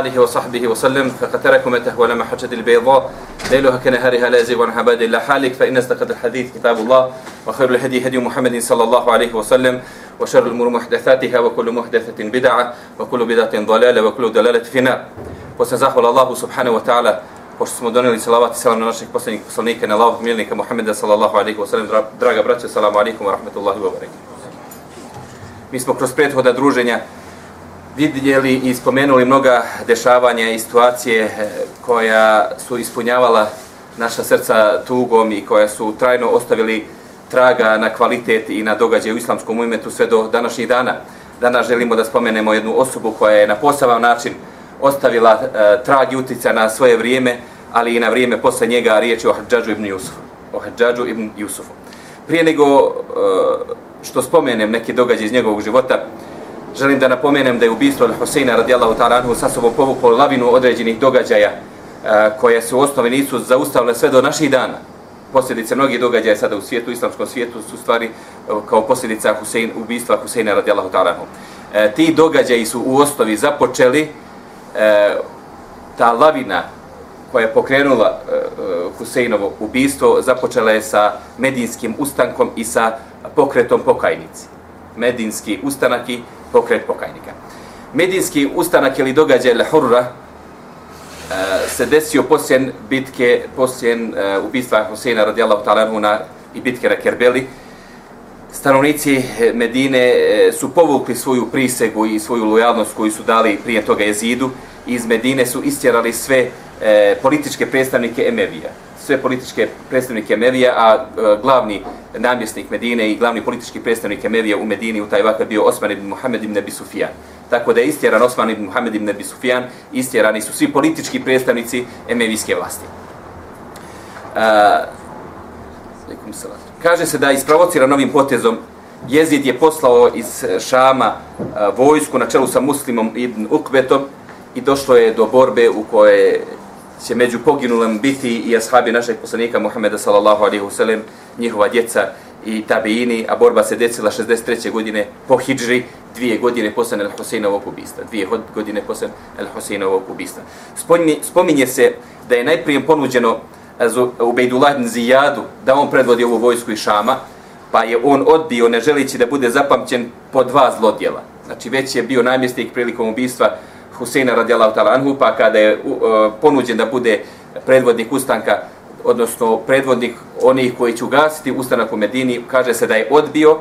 آله وصحبه وسلم. فقد تركوا مته ولما حجة البيضاء. ليلها كنهارها لا يزيغ عن عباد الله حالك. فإن استقد الحديث كتاب الله وخير الهدي هدي محمد صلى الله عليه وسلم وشر الأمور محدثاتها وكل محدثة بدعة وكل بدعة ضلالة وكل ضلالة في النار. وسنزاح الله سبحانه وتعالى. Pošto smo donijeli salavat i salam na naših posljednjih poslanika, na Allahog milnika Muhammeda sallallahu alaihi wa sallam, draga braća, salamu alaikum wa rahmatullahi wa barakatuh. Mi smo kroz prethoda druženja vidjeli i spomenuli mnoga dešavanja i situacije eh, koja su ispunjavala naša srca tugom i koja su trajno ostavili traga na kvalitet i na događaj u islamskom umetu sve do današnjih dana. Danas želimo da spomenemo jednu osobu koja je na poseban način ostavila e, trag i utica na svoje vrijeme, ali i na vrijeme posle njega riječ je o Hadžadžu ibn Jusufu. O Hadžadžu ibn Jusufu. Prije nego e, što spomenem neki događaj iz njegovog života, želim da napomenem da je ubistvo Al-Huseina radijallahu ta'ala anhu sa sobom povuklo lavinu određenih događaja e, koje su u osnovi nisu zaustavile sve do naših dana. Posljedice mnogih događaja sada u svijetu, u islamskom svijetu, su stvari e, kao posljedica Husein, ubistva Huseina radijallahu ta'ala anhu. E, ti događaji su u osnovi započeli e, ta lavina koja je pokrenula e, e Huseinovo ubistvo, započela je sa medijinskim ustankom i sa pokretom pokajnici. Medinski ustanak i pokret pokajnika. Medinski ustanak ili događaj Lahurra e, se desio posljen bitke, posljen e, ubistva Huseina radijallahu ta'ala na i bitke na Kerbeli. Stanovnici e, Medine su povukli svoju prisegu i svoju lojalnost koju su dali prije toga jezidu. Iz Medine su istjerali sve e, političke predstavnike Emevija. Sve političke predstavnike Emevija, a e, glavni namjesnik Medine i glavni politički predstavnik Emevija u Medini u taj vakar bio Osman ibn Muhammed ibn Nebi Sufjan. Tako da je istjeran Osman ibn Muhammed ibn Nebi Sufjan, istjerani su svi politički predstavnici Emevijske vlasti. E, a, kaže se da je isprovociran novim potezom Jezid je poslao iz Šama e, vojsku na čelu sa muslimom ibn Ukbetom i došlo je do borbe u kojoj će među poginulim biti i ashabi našeg poslanika Muhammeda sallallahu alaihi wasallam, njihova djeca i tabiini, a borba se decila 63. godine po hijđri, dvije godine posle Al-Huseinovog ubista. Dvije godine posle Al-Huseinovog ubista. Spominje, spominje se da je najprije ponuđeno u Bejdullah Zijadu da on predvodi ovu vojsku iz Šama, pa je on odbio ne želići da bude zapamćen po dva zlodjela. Znači već je bio namjestnik prilikom ubistva Huseina radijallahu ta'ala anhu, pa kada je uh, ponuđen da bude predvodnik ustanka, odnosno predvodnik onih koji će ugasiti ustanak u Medini, kaže se da je odbio, uh,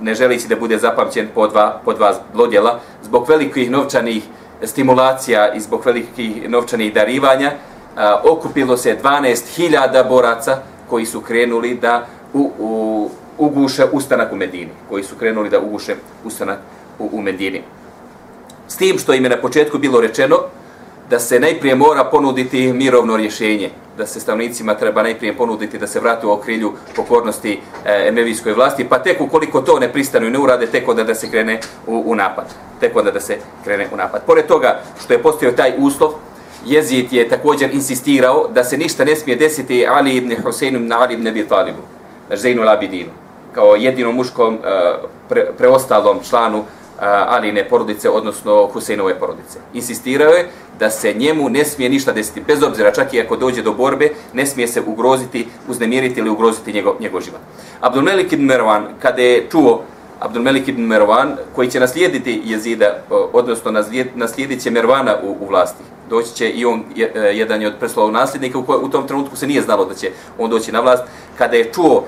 ne želići da bude zapamćen po dva, po dva zlodjela, zbog velikih novčanih stimulacija i zbog velikih novčanih darivanja, uh, okupilo se 12.000 boraca koji su krenuli da u, u, uguše ustanak u Medini, koji su krenuli da uguše ustanak u, u Medini. S tim što im je na početku bilo rečeno da se najprije mora ponuditi mirovno rješenje, da se stavnicima treba najprije ponuditi da se vrate u okrilju pokornosti eh, e, emevijskoj vlasti, pa tek ukoliko to ne pristanu i ne urade, tek onda da se krene u, u napad. Tek onda da se krene u napad. Pored toga što je postao taj uslov, Jezid je također insistirao da se ništa ne smije desiti Ali ibn Huseinu ibn Ali ibn Abi Talibu, Zainul Abidinu, kao jedinom muškom e, pre, preostalom članu Aline porodice, odnosno Huseinove porodice. Insistirao je da se njemu ne smije ništa desiti, bez obzira čak i ako dođe do borbe, ne smije se ugroziti, uznemiriti ili ugroziti njegov, njegov život. Abdul Melik ibn Mervan, kada je čuo Abdul Melik ibn Mervan, koji će naslijediti jezida, odnosno naslijedit će Mervana u, u vlasti, doći će i on e, jedan je od preslovog nasljednika, u, koj, u tom trenutku se nije znalo da će on doći na vlast, kada je čuo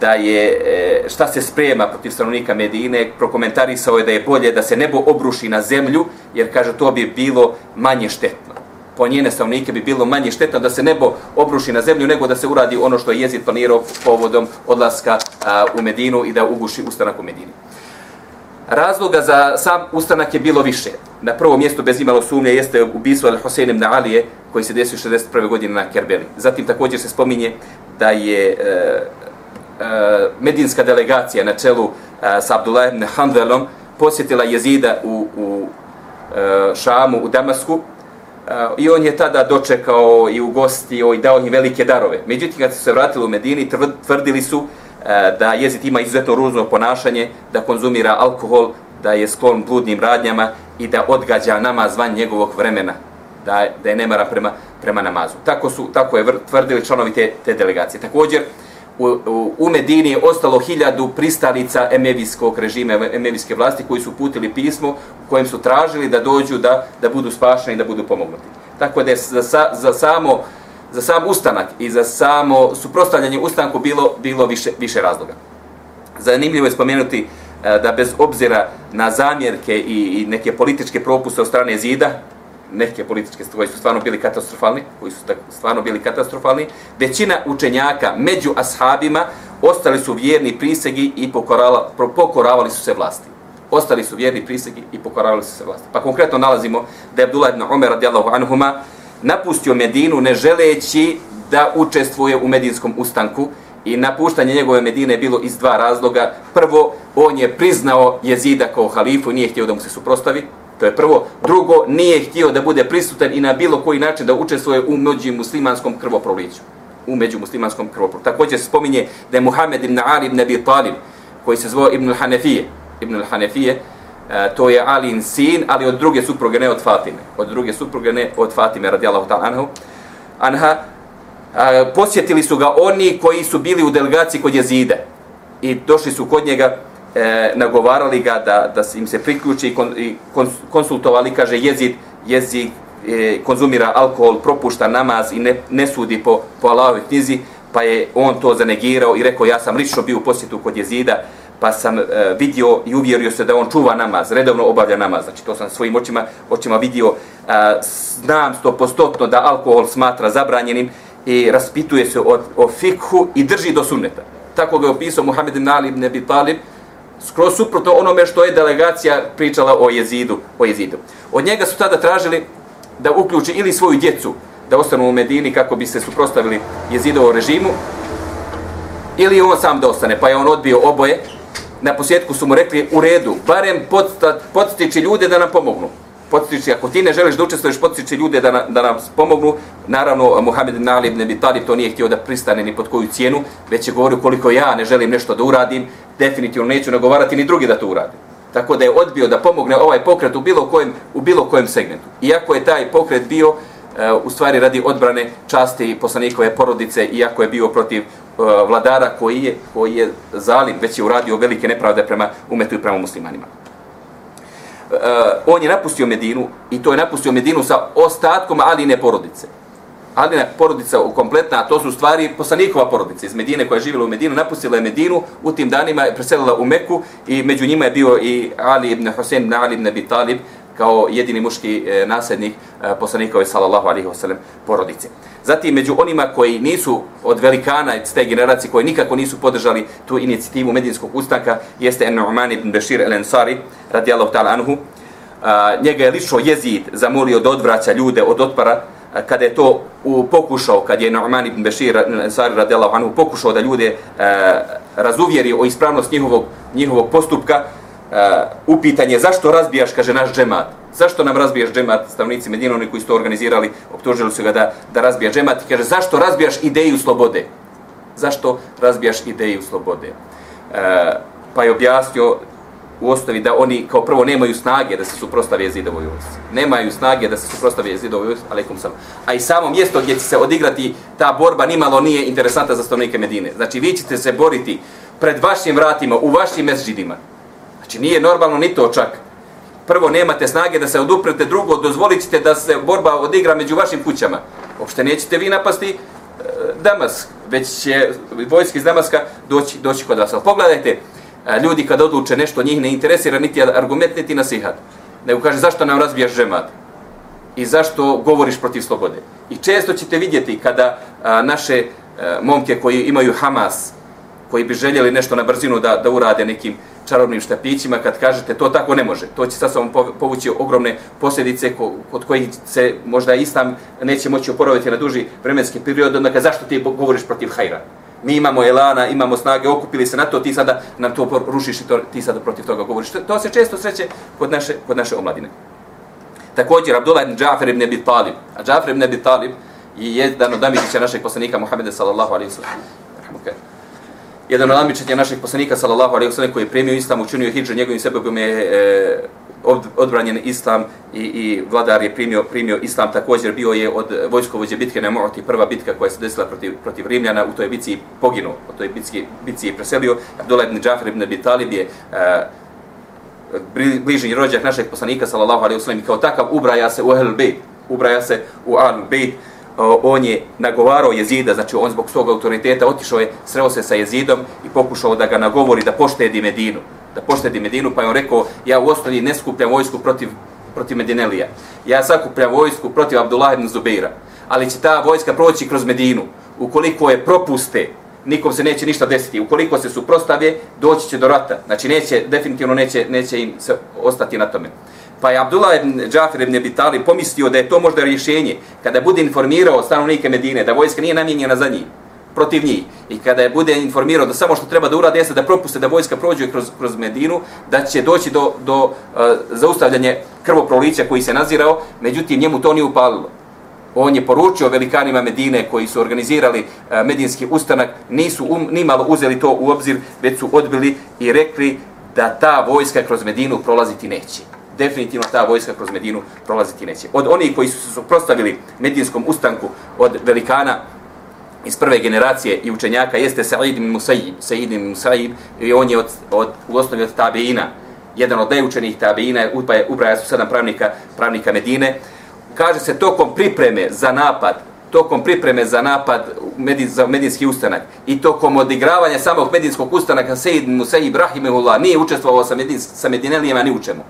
da je e, šta se sprema protiv stanovnika Medine, prokomentarisao je da je bolje da se nebo obruši na zemlju, jer kaže to bi bilo manje štetno. Po njene stanovnike bi bilo manje štetno da se nebo obruši na zemlju nego da se uradi ono što je jezid planirao povodom odlaska a, u Medinu i da uguši ustanak u Medini. Razloga za sam ustanak je bilo više. Na prvom mjestu bez imalo sumnje jeste ubistvo Al-Husein ibn Alije koji se desio 61. godine na Kerbeli. Zatim također se spominje da je e, E, medinska delegacija na čelu e, sa Abdullah ibn Hanvelom posjetila jezida u, u e, Šamu, u Damasku, i on je tada dočekao i ugostio i dao im velike darove. Međutim, kad su se vratili u Medini, tvrdili su da jezid ima izuzetno ružno ponašanje, da konzumira alkohol, da je sklon bludnim radnjama i da odgađa namaz van njegovog vremena, da, da je nemara prema, prema namazu. Tako su tako je tvrdili članovi te, te delegacije. Također, uh, u, u Medini je ostalo hiljadu pristalica emevijskog režima, emevijske vlasti koji su putili pismo u kojem su tražili da dođu da, da budu spašeni i da budu pomognuti. Tako da je za, za, samo, za sam ustanak i za samo suprostavljanje ustanku bilo, bilo više, više razloga. Zanimljivo je spomenuti eh, da bez obzira na zamjerke i, i neke političke propuste od strane zida, neke političke koji su stvarno bili katastrofalni, koji su stvarno bili katastrofalni, većina učenjaka među ashabima ostali su vjerni prisegi i pokorala, pokoravali su se vlasti. Ostali su vjerni prisegi i pokoravali su se vlasti. Pa konkretno nalazimo da je Abdullah ibn Umar radijallahu anhuma napustio Medinu ne želeći da učestvuje u medinskom ustanku i napuštanje njegove Medine je bilo iz dva razloga. Prvo, on je priznao jezida kao halifu i nije htio da mu se suprostavi, To je prvo. Drugo, nije htio da bude prisutan i na bilo koji način da učestvuje u među muslimanskom krvoproliću. U među muslimanskom krvoproliću. Također se spominje da je Muhammed ibn Ali ibn Abi Talib, koji se zvao Ibn al-Hanefije, Ibn al-Hanefije, e, to je Alin sin, ali od druge supruge, ne od Fatime. Od druge supruge, ne od Fatime, radijallahu ta'ala anhu. Anha, posjetili su ga oni koji su bili u delegaciji kod jezide. I došli su kod njega, e, nagovarali ga da, da im se priključi i, kon, i konsultovali, kaže, jezid, jezik e, konzumira alkohol, propušta namaz i ne, ne sudi po, po Allahove knjizi, pa je on to zanegirao i rekao, ja sam lično bio u posjetu kod jezida, pa sam e, vidio i uvjerio se da on čuva namaz, redovno obavlja namaz, znači to sam svojim očima, očima vidio, e, znam sto postotno da alkohol smatra zabranjenim i raspituje se o, o fikhu i drži do sunneta. Tako ga je opisao Muhammed ibn Ali ibn Abi Talib, skroz suprotno onome što je delegacija pričala o jezidu, o jezidu. Od njega su tada tražili da uključi ili svoju djecu da ostanu u Medini kako bi se suprostavili jezidovom režimu, ili on sam da ostane, pa je on odbio oboje. Na posjetku su mu rekli, u redu, barem podstiči ljude da nam pomognu potiči, ako ti ne želiš da učestvuješ, potiči ljude da, na, da nam pomognu. Naravno, Muhammed ibn Ali ibn Talib to nije htio da pristane ni pod koju cijenu, već je govorio koliko ja ne želim nešto da uradim, definitivno neću nagovarati ni drugi da to urade. Tako da je odbio da pomogne ovaj pokret u bilo kojem, u bilo kojem segmentu. Iako je taj pokret bio uh, u stvari radi odbrane časti poslanikove porodice, iako je bio protiv uh, vladara koji je, koji je zalim, već je uradio velike nepravde prema umetu i prema muslimanima Eh, on je napustio Medinu i to je napustio Medinu sa ostatkom Aline porodice. Alina porodica u kompletna, a to su stvari poslanikova porodica iz Medine koja je živjela u Medinu, napustila je Medinu, u tim danima je preselila u Meku i među njima je bio i Ali ibn Husein ibn Ali ibn Abi Talib, kao jedini muški e, nasljednik e, poslanikove sallallahu alaihi wasallam porodice. Zatim među onima koji nisu od velikana iz te generacije koji nikako nisu podržali tu inicijativu medijinskog ustanka jeste Nu'man ibn Bashir el-Ansari radijallahu ta'ala anhu. A, njega je lično jezid zamolio da odvraća ljude od otpara e, kada je to u pokušao, kad je Nu'man ibn Bashir el-Ansari radijallahu anhu pokušao da ljude a, razuvjeri o ispravnost njihovog, njihovog postupka, Eh, uh, upitanje zašto razbijaš, kaže naš džemat. Zašto nam razbijaš džemat, stavnici Medina, oni koji su to organizirali, optužili su ga da, da razbija džemat. I kaže, zašto razbijaš ideju slobode? Zašto razbijaš ideju slobode? Uh, pa je objasnio u osnovi da oni kao prvo nemaju snage da se suprostave zidovoj vojsci. Nemaju snage da se suprostave zidovoj vojsci, alaikum sam. A i samo mjesto gdje će se odigrati ta borba nimalo nije interesanta za stavnike Medine. Znači vi ćete se boriti pred vašim vratima, u vašim mesđidima. Znači nije normalno ni to čak. Prvo nemate snage da se oduprete, drugo dozvolit da se borba odigra među vašim kućama. Uopšte nećete vi napasti e, Damask, već će vojski iz Damaska doći, doći kod vas. Ali pogledajte, a, ljudi kad odluče nešto, njih ne interesira niti argument, niti nasihat. Nego kaže zašto nam razbijaš žemat? I zašto govoriš protiv slobode? I često ćete vidjeti kada a, naše a, momke koji imaju Hamas, koji bi željeli nešto na brzinu da, da urade nekim čarobnim štapićima, kad kažete to tako ne može. To će sa sobom povući ogromne posljedice kod kojih se možda istam neće moći oporaviti na duži vremenski period, onda zašto ti govoriš protiv hajra? Mi imamo elana, imamo snage, okupili se na to, ti sada nam to rušiš i to, ti sada protiv toga govoriš. To, to se često sreće kod naše, kod naše omladine. Također, Abdullah ibn Džafer ibn Abi Talib. A Džafer ibn Abi Talib je jedan od amidića našeg poslanika Muhammeda sallallahu alaihi sallam jedan od namičenja naših poslanika sallallahu alejhi ve sellem koji je premio islam učinio hidžu njegovim sebebom je e, odbranjen islam i, i vladar je primio, primio islam. Također bio je od vojskovođe bitke na Mu'ti prva bitka koja se desila protiv, protiv Rimljana. U toj bitci poginuo, u toj bitci, bitci je preselio. Abdullah ibn Džafir ibn Abi Talib je e, bližnji rođak našeg poslanika sallallahu alejhi ve sellem kao takav ubraja se u Ahlul Bejt ubraja se u Ahlul Bejt on je nagovarao jezida, znači on zbog svog autoriteta otišao je, sreo se sa jezidom i pokušao da ga nagovori da poštedi Medinu. Da poštedi Medinu, pa je on rekao, ja u osnovi ne skupljam vojsku protiv, protiv Medinelija. Ja sakupljam vojsku protiv Abdullah ibn Zubeira. Ali će ta vojska proći kroz Medinu. Ukoliko je propuste, nikom se neće ništa desiti. Ukoliko se suprostave, doći će do rata. Znači, neće, definitivno neće, neće im se ostati na tome. Pa je Abdullah ibn Džafir ibn Abi pomislio da je to možda rješenje kada bude informirao stanovnike Medine da vojska nije namijenjena za njih protiv njih. I kada je bude informirao da samo što treba da urade jeste da propuste da vojska prođe kroz, kroz Medinu, da će doći do, do uh, zaustavljanja krvoprolića koji se nazirao, međutim njemu to nije upalilo. On je poručio velikanima Medine koji su organizirali uh, medinski ustanak, nisu um, nimalo uzeli to u obzir, već su odbili i rekli da ta vojska kroz Medinu prolaziti neće definitivno ta vojska kroz Medinu prolaziti neće. Od onih koji su se suprostavili medinskom ustanku od velikana iz prve generacije i učenjaka jeste Sa'id ibn Musayyib, Sa'id ibn Musayyib, i on je od, od, u osnovi od tabeina, jedan od najučenijih tabeina, ubraja su sedam pravnika, pravnika Medine. Kaže se tokom pripreme za napad, tokom pripreme za napad medij, za medinski ustanak i tokom odigravanja samog medinskog ustanaka Sejid Musaib Rahimehullah nije učestvovao sa, medij, sa Medinelijama ni u čemu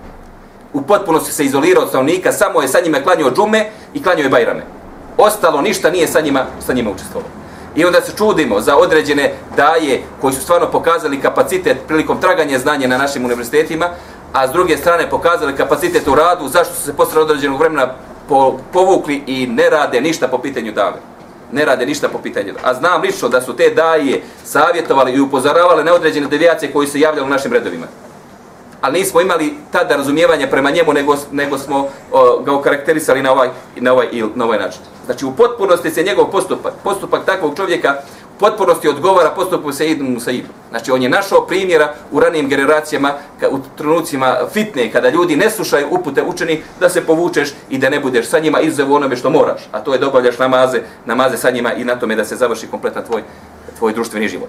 u potpunosti se izolirao od stanovnika, samo je sa njima klanio džume i klanio je bajrame. Ostalo ništa nije sa njima, sa njima učestvovao. I onda se čudimo za određene daje koji su stvarno pokazali kapacitet prilikom traganja znanja na našim univerzitetima, a s druge strane pokazali kapacitet u radu, zašto su se posle određenog vremena po, povukli i ne rade ništa po pitanju dave. Ne rade ništa po pitanju A znam lično da su te daje savjetovali i upozoravali na određene devijacije koji se javljali u našim redovima ali nismo imali tada razumijevanje prema njemu, nego, nego smo o, ga okarakterisali na ovaj, na, ovaj, na ovaj način. Znači, u potpunosti se njegov postupak, postupak takvog čovjeka, u potpunosti odgovara postupku se Ibn Musaibu. Znači, on je našao primjera u ranijim generacijama, ka, u trenucima fitne, kada ljudi ne slušaju upute učeni, da se povučeš i da ne budeš sa njima izuzev onome što moraš. A to je da obavljaš namaze, namaze sa njima i na tome da se završi kompletan tvoj, tvoj društveni život.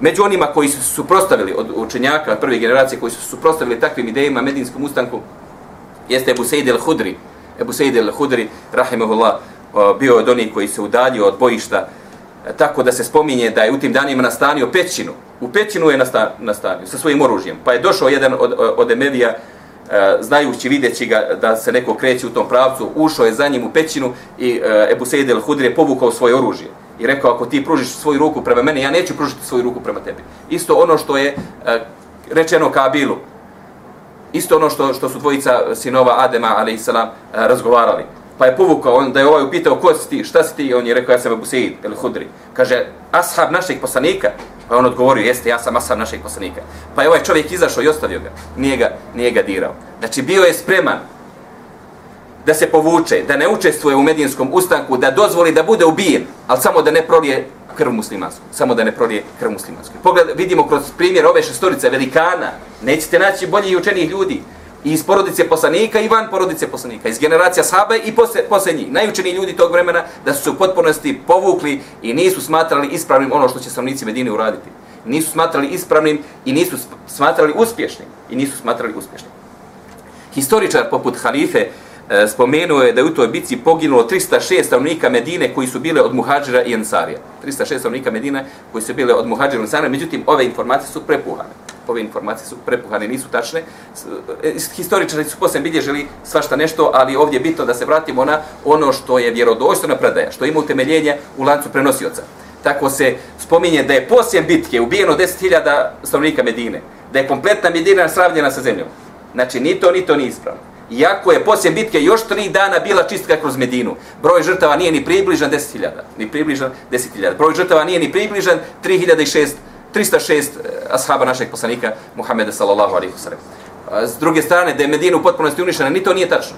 Među onima koji su suprostavili od učenjaka prve generacije koji su suprostavili takvim idejima medinskom ustanku jeste Ebu Sejid el-Hudri. Ebu Sejid el-Hudri, rahimahullah, bio od onih koji se udaljio od bojišta e, tako da se spominje da je u tim danima nastanio pećinu. U pećinu je nastanio sa svojim oružjem. Pa je došao jedan od, od Emevija, e, znajući, videći ga da se neko kreće u tom pravcu, ušao je za njim u pećinu i e, Ebu Sejid el-Hudri je povukao svoje oružje i rekao ako ti pružiš svoju ruku prema meni, ja neću pružiti svoju ruku prema tebi. Isto ono što je e, rečeno Kabilu. Isto ono što što su dvojica sinova Adema alejselam e, razgovarali. Pa je povukao on da je ovaj upitao ko si ti, šta si ti? On je rekao ja sam Ebu Seid ili Hudri. Kaže ashab našeg poslanika. Pa on odgovorio jeste ja sam ashab našeg poslanika. Pa je ovaj čovjek izašao i ostavio ga. Nije ga, nije ga dirao. Znači bio je spreman da se povuče, da ne učestvuje u medijinskom ustanku, da dozvoli da bude ubijen, ali samo da ne prolije krv muslimansku. Samo da ne prolije krv muslimansku. Pogled, vidimo kroz primjer ove šestorice velikana, nećete naći bolji i učenih ljudi. I iz porodice poslanika i van porodice poslanika. Iz generacija sahabe i posle, posle njih. Najučeniji ljudi tog vremena da su se u potpunosti povukli i nisu smatrali ispravnim ono što će stanovnici Medine uraditi. Nisu smatrali ispravnim i nisu smatrali uspješnim. I nisu smatrali uspješnim. Historičar poput halife E, spomenuo je da je u toj bici poginulo 306 stanovnika Medine koji su bile od Muhađira i Ensarija. 306 stanovnika Medine koji su bile od Muhađira i Ensarija, međutim ove informacije su prepuhane. Ove informacije su prepuhane, nisu tačne. E, historičari su poslije bilježili svašta nešto, ali ovdje je bitno da se vratimo na ono što je vjerodostojna predaja, što ima utemeljenje u lancu prenosioca. Tako se spominje da je poslije bitke ubijeno 10.000 stanovnika Medine, da je kompletna Medina sravljena sa zemljom. Znači, ni to, ni to nije ispravno. Iako je poslije bitke još tri dana bila čistka kroz Medinu. Broj žrtava nije ni približan 10.000. Ni približan 10.000. Broj žrtava nije ni približan 3.006 306 eh, ashaba našeg poslanika Muhameda sallallahu alaihi wasallam. S druge strane, da je Medina u potpunosti uništena, ni to nije tačno.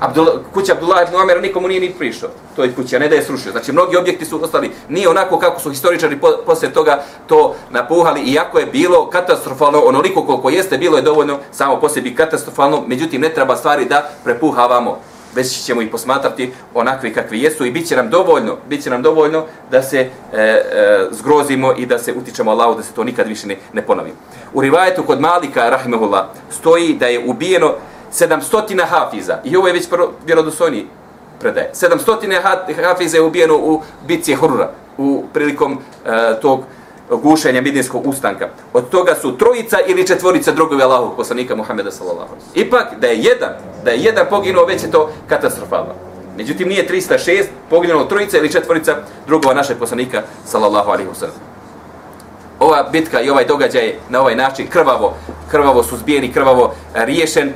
Abdul, kuća Abdullah ibn Omer nikomu nije ni prišao. To je kuća, ne da je srušio. Znači, mnogi objekti su ostali, nije onako kako su historičari po, poslije toga to napuhali, iako je bilo katastrofalno, onoliko koliko jeste, bilo je dovoljno samo po sebi katastrofalno, međutim, ne treba stvari da prepuhavamo već ćemo ih posmatrati onakvi kakvi jesu i bit će nam dovoljno, bit će nam dovoljno da se e, e, zgrozimo i da se utičemo Allahu da se to nikad više ne, ne ponovi. U rivajetu kod Malika, rahimahullah, stoji da je ubijeno 700 hafiza i ovo je već vjerodostojni predaje. 700 hafiza je ubijeno u bitci Hurra, u prilikom e, tog gušenja midinskog ustanka. Od toga su trojica ili četvorica drugovi Allahov poslanika Muhameda sallallahu Ipak da je jedan, da je jedan poginuo, već je to katastrofalno. Međutim nije 306 poginulo trojica ili četvorica drugova našeg poslanika sallallahu alejhi wasallam. Ova bitka i ovaj događaj na ovaj način krvavo, krvavo suzbijeni, krvavo e, riješen.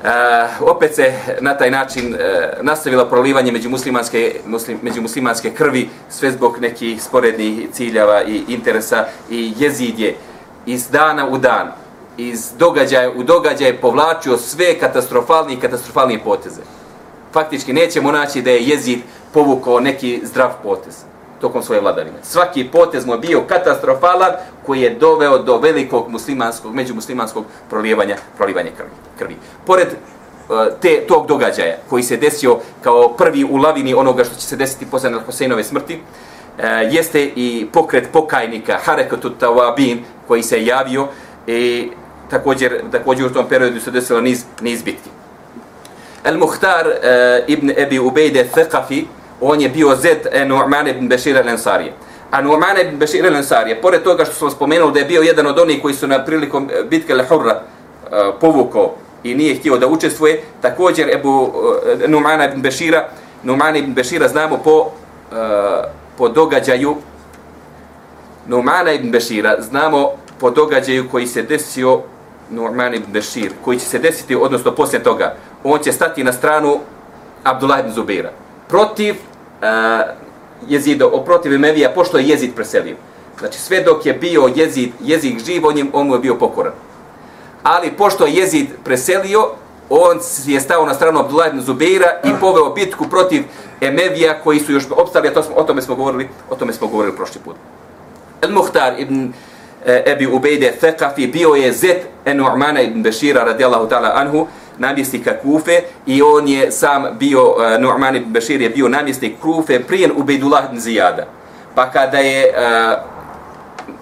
Uh, opet se na taj način e, nastavilo prolivanje među muslimanske, muslim, među muslimanske krvi sve zbog nekih sporednih ciljeva i interesa i jezid je iz dana u dan iz događaja u događaje povlačio sve katastrofalni i katastrofalnije poteze. Faktički nećemo naći da je jezid povukao neki zdrav potez tokom svoje vladavine. Svaki potez mu je bio katastrofalan koji je doveo do velikog muslimanskog, međumuslimanskog prolijevanja, prolijevanja krvi. krvi. Pored e, te, tog događaja koji se desio kao prvi u lavini onoga što će se desiti posle Hoseinove smrti, e, jeste i pokret pokajnika Harekatu Tawabin koji se javio i također, također u tom periodu se desilo niz, niz bitki. El Muhtar e, ibn Ebi Ubejde Thaqafi, on je bio Zed e, Nu'man ibn Bešir al-Ansarije. A Nu'man ibn Bešir al-Ansarije, pored toga što smo spomenuli da je bio jedan od onih koji su na prilikom e, bitke Al-Hurra uh, povukao i nije htio da učestvuje, također Ebu uh, Nu'man ibn Bešira, Nu'man ibn Bešira znamo po, uh, po događaju Nu'man ibn Bešira, znamo po događaju koji se desio Nu'man ibn Bešir, koji će se desiti, odnosno poslije toga, on će stati na stranu Abdullah ibn Zubira protiv Eh, uh, jezida, o Emevija, pošto je jezid preselio. Znači, sve dok je bio jezid, jezik živ, on, je, on mu je bio pokoran. Ali, pošto je jezid preselio, on je stao na stranu Abdullah ibn Zubeira i poveo bitku protiv Emevija koji su još opstali, a to smo, o tome smo govorili, o tome smo govorili prošli put. El Muhtar ibn e, Ebi Ubejde Thekafi bio je zet Enu'mana ibn Bešira radijallahu ta'ala anhu, namjesnika Kufe i on je sam bio, uh, Nu'man ibn Bashir je bio namjesnik Kufe prijen Ubejdullah ibn Zijada. Pa kada je uh,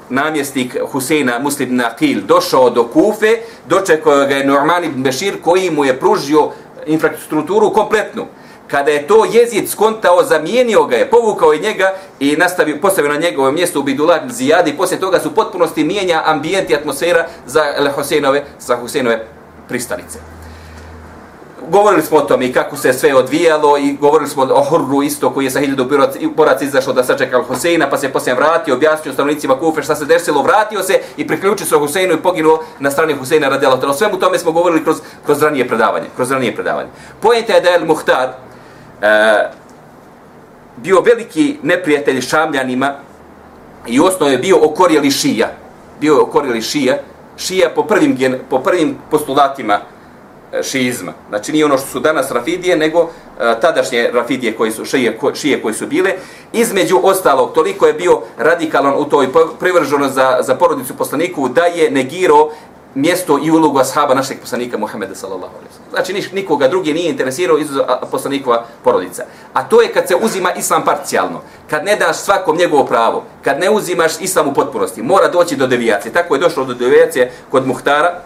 namjesnik Huseina Muslim ibn Aqil došao do Kufe, dočekao ga je Nu'man ibn Bashir koji mu je pružio infrastrukturu kompletnu. Kada je to jezid skontao, zamijenio ga je, povukao je njega i nastavio, postavio na njegovo mjesto u Bidullah Zijadi i poslije toga su potpunosti mijenja ambijent i atmosfera za Huseinove, za Huseinove pristanice govorili smo o tome i kako se sve odvijalo i govorili smo o Hurru isto koji je sa hiljadu borac izašao da sačeka Huseina pa se poslije vratio, objasnio stanovnicima Kufe šta se desilo, vratio se i priključio se Huseinu i poginuo na strani Huseina radijala. O svemu tome smo govorili kroz, kroz ranije predavanje. Kroz ranije predavanje. Pojenta je da je Muhtar e, bio veliki neprijatelj šamljanima i osnovno je bio okorjeli šija. Bio je okorjeli šija. Šija po prvim, gen, po prvim postulatima E, šizma. Znači nije ono što su danas rafidije, nego e, tadašnje rafidije koji su, šije, ko, šije koji su bile. Između ostalog, toliko je bio radikalan u toj privrženo za, za porodicu poslaniku da je negirao mjesto i ulogu ashaba našeg poslanika Muhammeda sallallahu alaihi sellem. Znači niš, nikoga drugi nije interesirao iz poslanikova porodica. A to je kad se uzima islam parcijalno. Kad ne daš svakom njegovo pravo. Kad ne uzimaš islam u potpunosti. Mora doći do devijacije. Tako je došlo do devijacije kod Muhtara,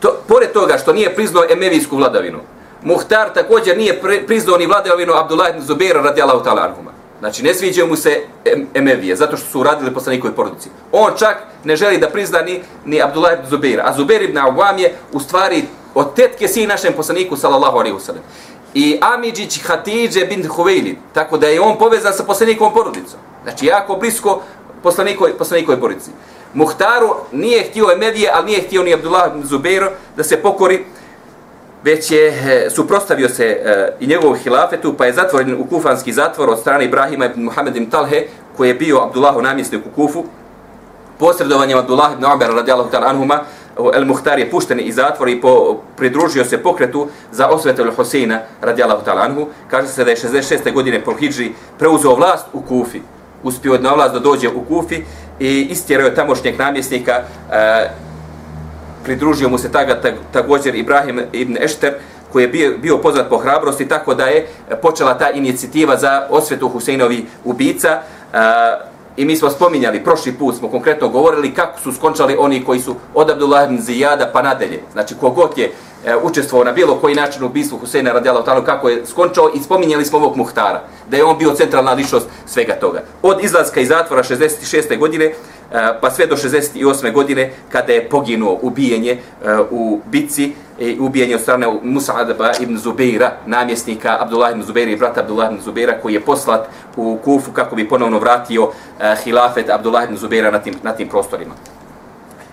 to, pored toga što nije priznao emevijsku vladavinu, Muhtar također nije priznao ni vladavinu Abdullah ibn Zubaira radijalahu ta'ala anhuma. Znači, ne sviđaju mu se Emevije, zato što su uradili poslanikoj porodici. On čak ne želi da prizna ni, ni Abdullah ibn Zubaira. A Zubair ibn Awam je u stvari od tetke sin našem poslaniku, sallallahu alaihi wasallam. I Amidžić Hatidže bin Huvejlin, tako da je on povezan sa poslanikom porodicom. Znači, jako blisko poslanikoj, poslanikoj porodici. Muhtaru nije htio Emevije, ali nije htio ni Abdullah Zubeiro da se pokori, već je e, suprostavio se e, i njegovom hilafetu, pa je zatvoren u kufanski zatvor od strane Ibrahima ibn Muhammed ibn Talhe, koji je bio Abdullahu namjesnik u Kufu. Posredovanjem Abdullah ibn Umar radijallahu ta'ala anhuma, El Muhtar je pušten iz zatvora i po, pridružio se pokretu za osvetu El Hoseina radijalahu ta'ala anhu. Kaže se da je 66. godine po Hidži preuzeo vlast u Kufi. Uspio na vlast da dođe u Kufi i istjerao je tamošnjeg namjesnika. E, pridružio mu se taga, također Ibrahim ibn Ešter, koji je bio, bio poznat po hrabrosti, tako da je počela ta inicijativa za osvetu Huseinovi ubica. E, I mi smo spominjali, prošli put smo konkretno govorili kako su skončali oni koji su od Abdullah ibn Zijada pa nadalje. Znači, kogod je e, učestvovao na bilo koji način u ubistvu Huseina radijalahu ta'ala kako je skončao i spominjali smo ovog Muhtara, da je on bio centralna ličnost svega toga. Od izlaska iz zatvora 66. godine e, pa sve do 68. godine kada je poginuo ubijenje e, u bici i e, ubijenje od strane Musa'adaba ibn Zubeira, namjesnika Abdullah ibn Zubeira i brata Abdullah ibn Zubeira koji je poslat u Kufu kako bi ponovno vratio e, hilafet Abdullah ibn Zubeira na tim, na tim prostorima.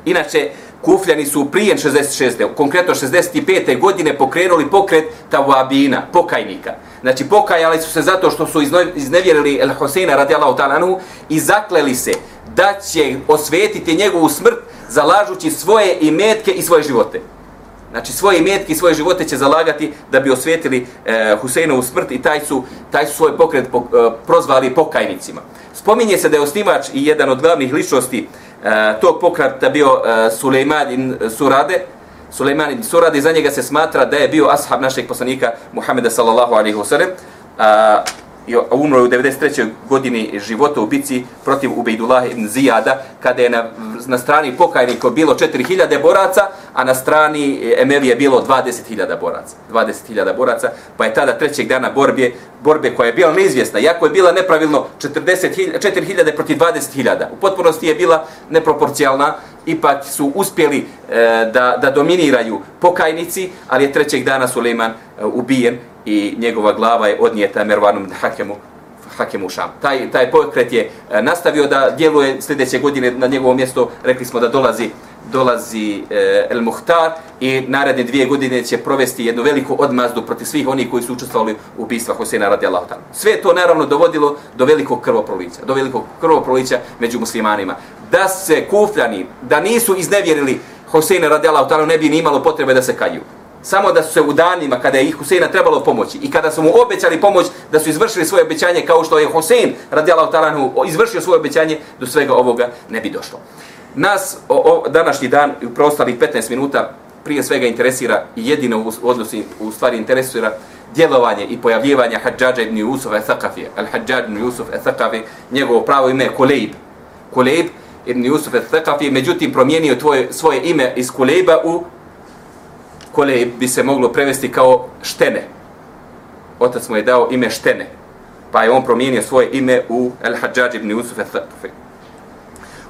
Inače, Kufljani su prije 66. konkretno 65. godine pokrenuli pokret Tawabina, pokajnika. Znači, pokajali su se zato što su iznevjerili El Hoseina radijallahu talanu i zakleli se da će osvetiti njegovu smrt zalažući svoje imetke i svoje živote. Znači svoje imetke i svoje živote će zalagati da bi osvetili eh, e, Huseinovu smrt i taj su, taj su svoj pokret po, e, prozvali pokajnicima. Spominje se da je osnivač i jedan od glavnih ličnosti e, E, tog pokrata bio e, Sulejman ibn Surade. Sulejman ibn Surade, za njega se smatra da je bio ashab našeg poslanika Muhameda sallallahu alaihi wa sallam umro u 93. godini života u bici protiv Ubejdullah ibn Zijada, kada je na, na strani pokajnika bilo 4000 boraca, a na strani e, Emelije bilo 20.000 boraca. 20.000 boraca, pa je tada trećeg dana borbe, borbe koja je bila neizvjesna, jako je bila nepravilno 40.000 protiv 20.000. U potpunosti je bila neproporcijalna, ipak su uspjeli e, da, da dominiraju pokajnici, ali je trećeg dana Suleiman e, ubijen i njegova glava je odnijeta Mervanom Hakemu Hakemu Šam. Taj, taj pokret je e, nastavio da djeluje sljedeće godine na njegovo mjesto, rekli smo da dolazi dolazi e, El Muhtar i naredne dvije godine će provesti jednu veliku odmazdu protiv svih onih koji su učestvovali u ubistva Hosena radi Allah. Sve to naravno dovodilo do velikog krvoprolića, do velikog krvoprolića među muslimanima. Da se kufljani, da nisu iznevjerili Hosena radi Allah, ne bi ni imalo potrebe da se kaju samo da su se u danima kada je ih Huseina trebalo pomoći i kada su mu obećali pomoć da su izvršili svoje obećanje kao što je Husein radijalahu talanhu izvršio svoje obećanje do svega ovoga ne bi došlo. Nas o, o, današnji dan u preostalih 15 minuta prije svega interesira i jedino u odnosi u stvari interesira djelovanje i pojavljivanje Hadžađa ibn Jusuf al-Thaqafi, al-Hadžađ ibn Jusuf al-Thaqafi, njegovo pravo ime je Kulejb. Kulejb ibn Jusuf al-Thaqafi, međutim promijenio tvoje, svoje ime iz Kulejba u koje bi se moglo prevesti kao štene. Otac mu je dao ime štene, pa je on promijenio svoje ime u Al-Hajjaj ibn Yusuf al-Thaqafi.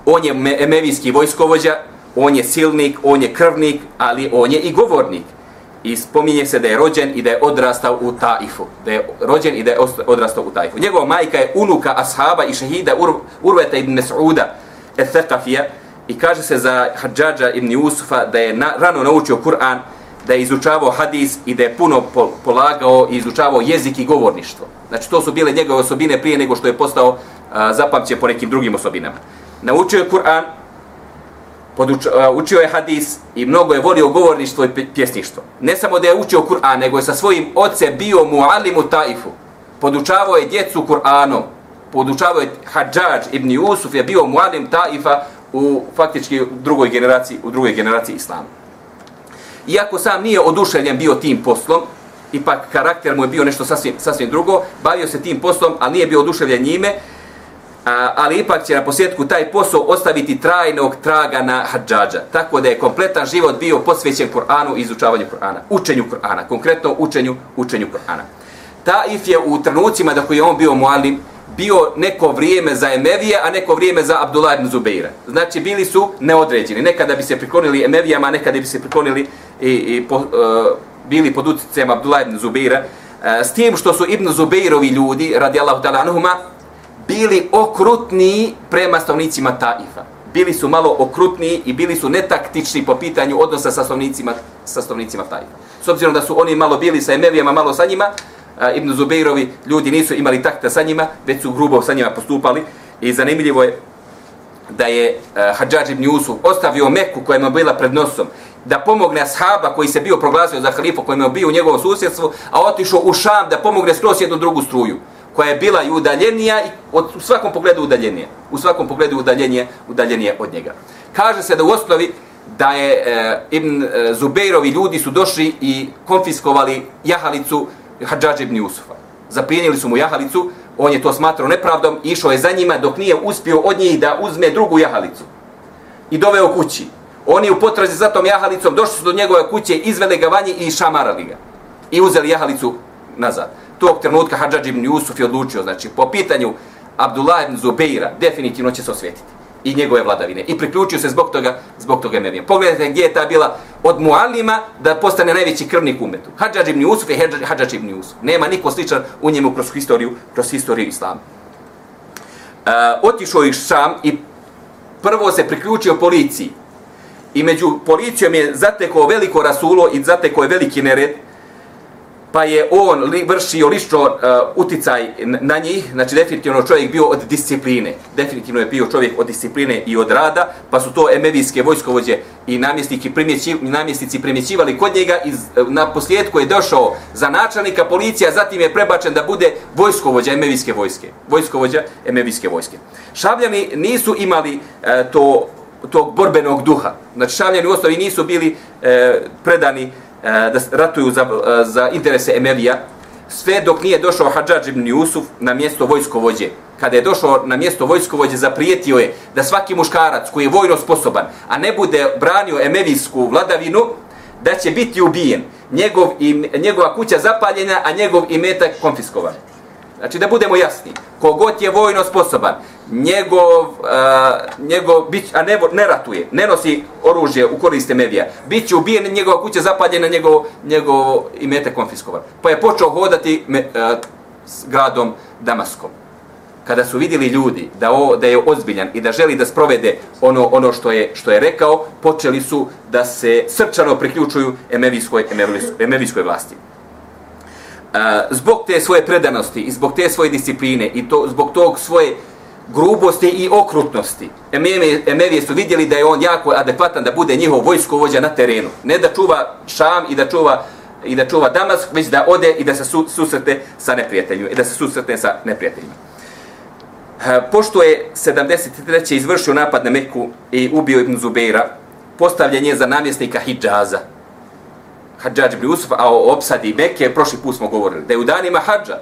On je emevijski vojskovođa, on je silnik, on je krvnik, ali on je i govornik. I spominje se da je rođen i da je odrastao u Taifu. Da je rođen i da je odrastao u Taifu. Njegova majka je unuka ashaba i šehida Ur Urveta ibn Mas'uda al-Thaqafija i kaže se za Hadžađa ibn Yusufa da je na, rano naučio Kur'an da je izučavao hadis i da je puno polagao i izučavao jezik i govorništvo. Znači, to su bile njegove osobine prije nego što je postao zapamćen po nekim drugim osobinama. Naučio je Kur'an, učio je hadis i mnogo je volio govorništvo i pjesništvo. Ne samo da je učio Kur'an, nego je sa svojim ocem bio mualimu taifu. Podučavao je djecu Kur'anom. Podučavao je Hadžađ ibn Yusuf je bio mualim taifa u faktički drugoj generaciji, u drugoj generaciji islama iako sam nije oduševljen bio tim poslom, ipak karakter mu je bio nešto sasvim, sasvim drugo, bavio se tim poslom, ali nije bio oduševljen njime, a, ali ipak će na posjetku taj posao ostaviti trajnog traga na hađađa. Tako da je kompletan život bio posvećen Kur'anu i izučavanju Kur'ana, učenju Kur'ana, konkretno učenju, učenju Kur'ana. Taif je u trenucima da koji je on bio mualim, bio neko vrijeme za Emevije, a neko vrijeme za Abdullah ibn Zubeira. Znači, bili su neodređeni. Nekada bi se priklonili Emevijama, nekada bi se priklonili i, i po, e, bili pod utjecem Abdullah ibn Zubeira. e, s tim što su ibn Zubeirovi ljudi, radijallahu ta'ala anuhuma, bili okrutni prema stavnicima Taifa. Bili su malo okrutni i bili su netaktični po pitanju odnosa sa stavnicima, sa stavnicima Taifa. S obzirom da su oni malo bili sa Emevijama, malo sa njima, e, Ibn Zubeirovi ljudi nisu imali takta sa njima, već su grubo sa njima postupali. I zanimljivo je da je uh, Hadžađ ibn Jusuf ostavio Meku koja mu bila pred nosom, da pomogne ashaba koji se bio proglasio za halifu, koji je bio u njegovom susjedstvu, a otišao u Šam da pomogne skroz jednu drugu struju, koja je bila i udaljenija, i od, u svakom pogledu udaljenije. U svakom pogledu udaljenije, udaljenije od njega. Kaže se da u osnovi da je e, Ibn e, Zubejrovi ljudi su došli i konfiskovali jahalicu Hadžađa ibn Jusufa. Zaprijenili su mu jahalicu, on je to smatrao nepravdom, išao je za njima dok nije uspio od njih da uzme drugu jahalicu. I doveo kući. Oni u potrazi za tom jahalicom došli su do njegove kuće, izvele ga vanji i šamarali ga. I uzeli jahalicu nazad. Tog trenutka Hadžadž ibn Jusuf je odlučio, znači, po pitanju Abdullah ibn Zubeira, definitivno će se osvetiti i njegove vladavine. I priključio se zbog toga, zbog toga Emevijem. Pogledajte gdje je ta bila od Mualima da postane najveći krvnik umetu. Hadžadž ibn Jusuf je Hadžadž ibn Jusuf. Nema niko sličan u njemu kroz historiju, kroz historiju Islama. Uh, otišao ih sam i prvo se priključio policiji. I među policijom je zateko veliko rasulo i zateko je veliki nered pa je on li, vršio lično uh, uticaj na njih, znači definitivno čovjek bio od discipline, definitivno je bio čovjek od discipline i od rada, pa su to emevijske vojskovođe i namjestnici, primjeći, namjestnici primjećivali kod njega i uh, na posljedku je došao za načelnika policija, zatim je prebačen da bude vojskovođa emevijske vojske, vojskovođa emevijske vojske. Šabljani nisu imali uh, to tog borbenog duha. Znači, šavljani u osnovi nisu bili e, predani E, da ratuju za, e, za interese Emevija, sve dok nije došao Hadžađ ibn Jusuf na mjesto vojskovođe. Kada je došao na mjesto vojskovođe, zaprijetio je da svaki muškarac koji je vojno sposoban, a ne bude branio Emevijsku vladavinu, da će biti ubijen, njegov, i, njegova kuća zapaljena, a njegov imetak konfiskovan. Znači da budemo jasni, kogod je vojno sposoban, njegov, uh, njegov bić, a ne, ne ratuje, ne nosi oružje u koriste medija, bit će ubijen, njegova kuća zapaljena, njegov, njegov imete konfiskovan. Pa je počeo hodati me, uh, s gradom Damaskom. Kada su vidjeli ljudi da, o, da je ozbiljan i da želi da sprovede ono ono što je što je rekao, počeli su da se srčano priključuju emevijskoj, emevijskoj, emevijskoj vlasti zbog te svoje predanosti i zbog te svoje discipline i to zbog tog svoje grubosti i okrutnosti. Emevije su vidjeli da je on jako adekvatan da bude njihov vojskovođa na terenu. Ne da čuva Šam i da čuva i da čuva Damask, već da ode i da se su, susrete sa neprijateljima i da se susrete sa neprijateljima. Pošto je 73. izvršio napad na Meku i ubio Ibn Zubeira, postavljen je za namjesnika Hidžaza, Hadžađ ibn Usuf, a o opsadi Mekke, prošli put smo govorili, da je u danima Hadža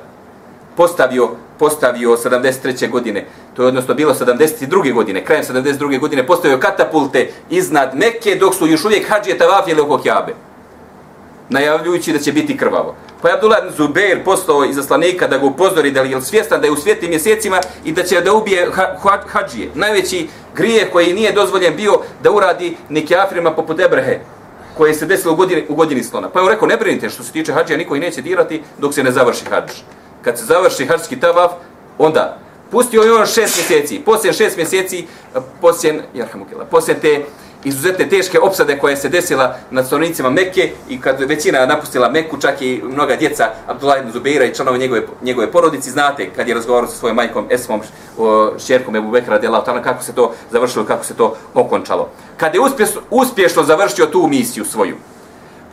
postavio, postavio 73. godine, to je odnosno bilo 72. godine, krajem 72. godine, postavio katapulte iznad Mekke, dok su još uvijek Hadžije tavafijeli oko Kjabe, najavljujući da će biti krvavo. Pa je Abdullah Zubair poslao izaslanika da ga upozori da li je svjestan da je u svijetim mjesecima i da će da ubije ha, ha, Hadžije. Najveći grije koji nije dozvoljen bio da uradi neki Afrima poput Ebrehe, koje se desilo u godini, u godini slona. Pa je on rekao, ne brinite što se tiče hađija, niko i neće dirati dok se ne završi hađ. Kad se završi hađski tavaf, onda pustio je on šest mjeseci. Poslije šest mjeseci, poslije, poslije te izuzetne teške opsade koje se desila na stanovnicima Mekke i kad većina napustila Mekku, čak i mnoga djeca Abdullah ibn Zubeira i članovi njegove, njegove porodici, znate kad je razgovarao sa svojom majkom Esmom, šćerkom Ebu Bekra, de Lautana, kako se to završilo, kako se to okončalo. Kad je uspješno, uspješno završio tu misiju svoju,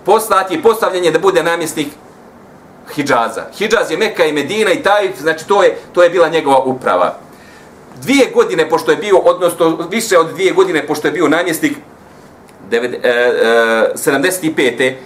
poslat je postavljanje da bude namjesnik Hidžaza. Hidžaz je Mekka i Medina i Tajif, znači to je, to je bila njegova uprava dvije godine pošto je bio, odnosno više od dvije godine pošto je bio namjesnik 75. E, e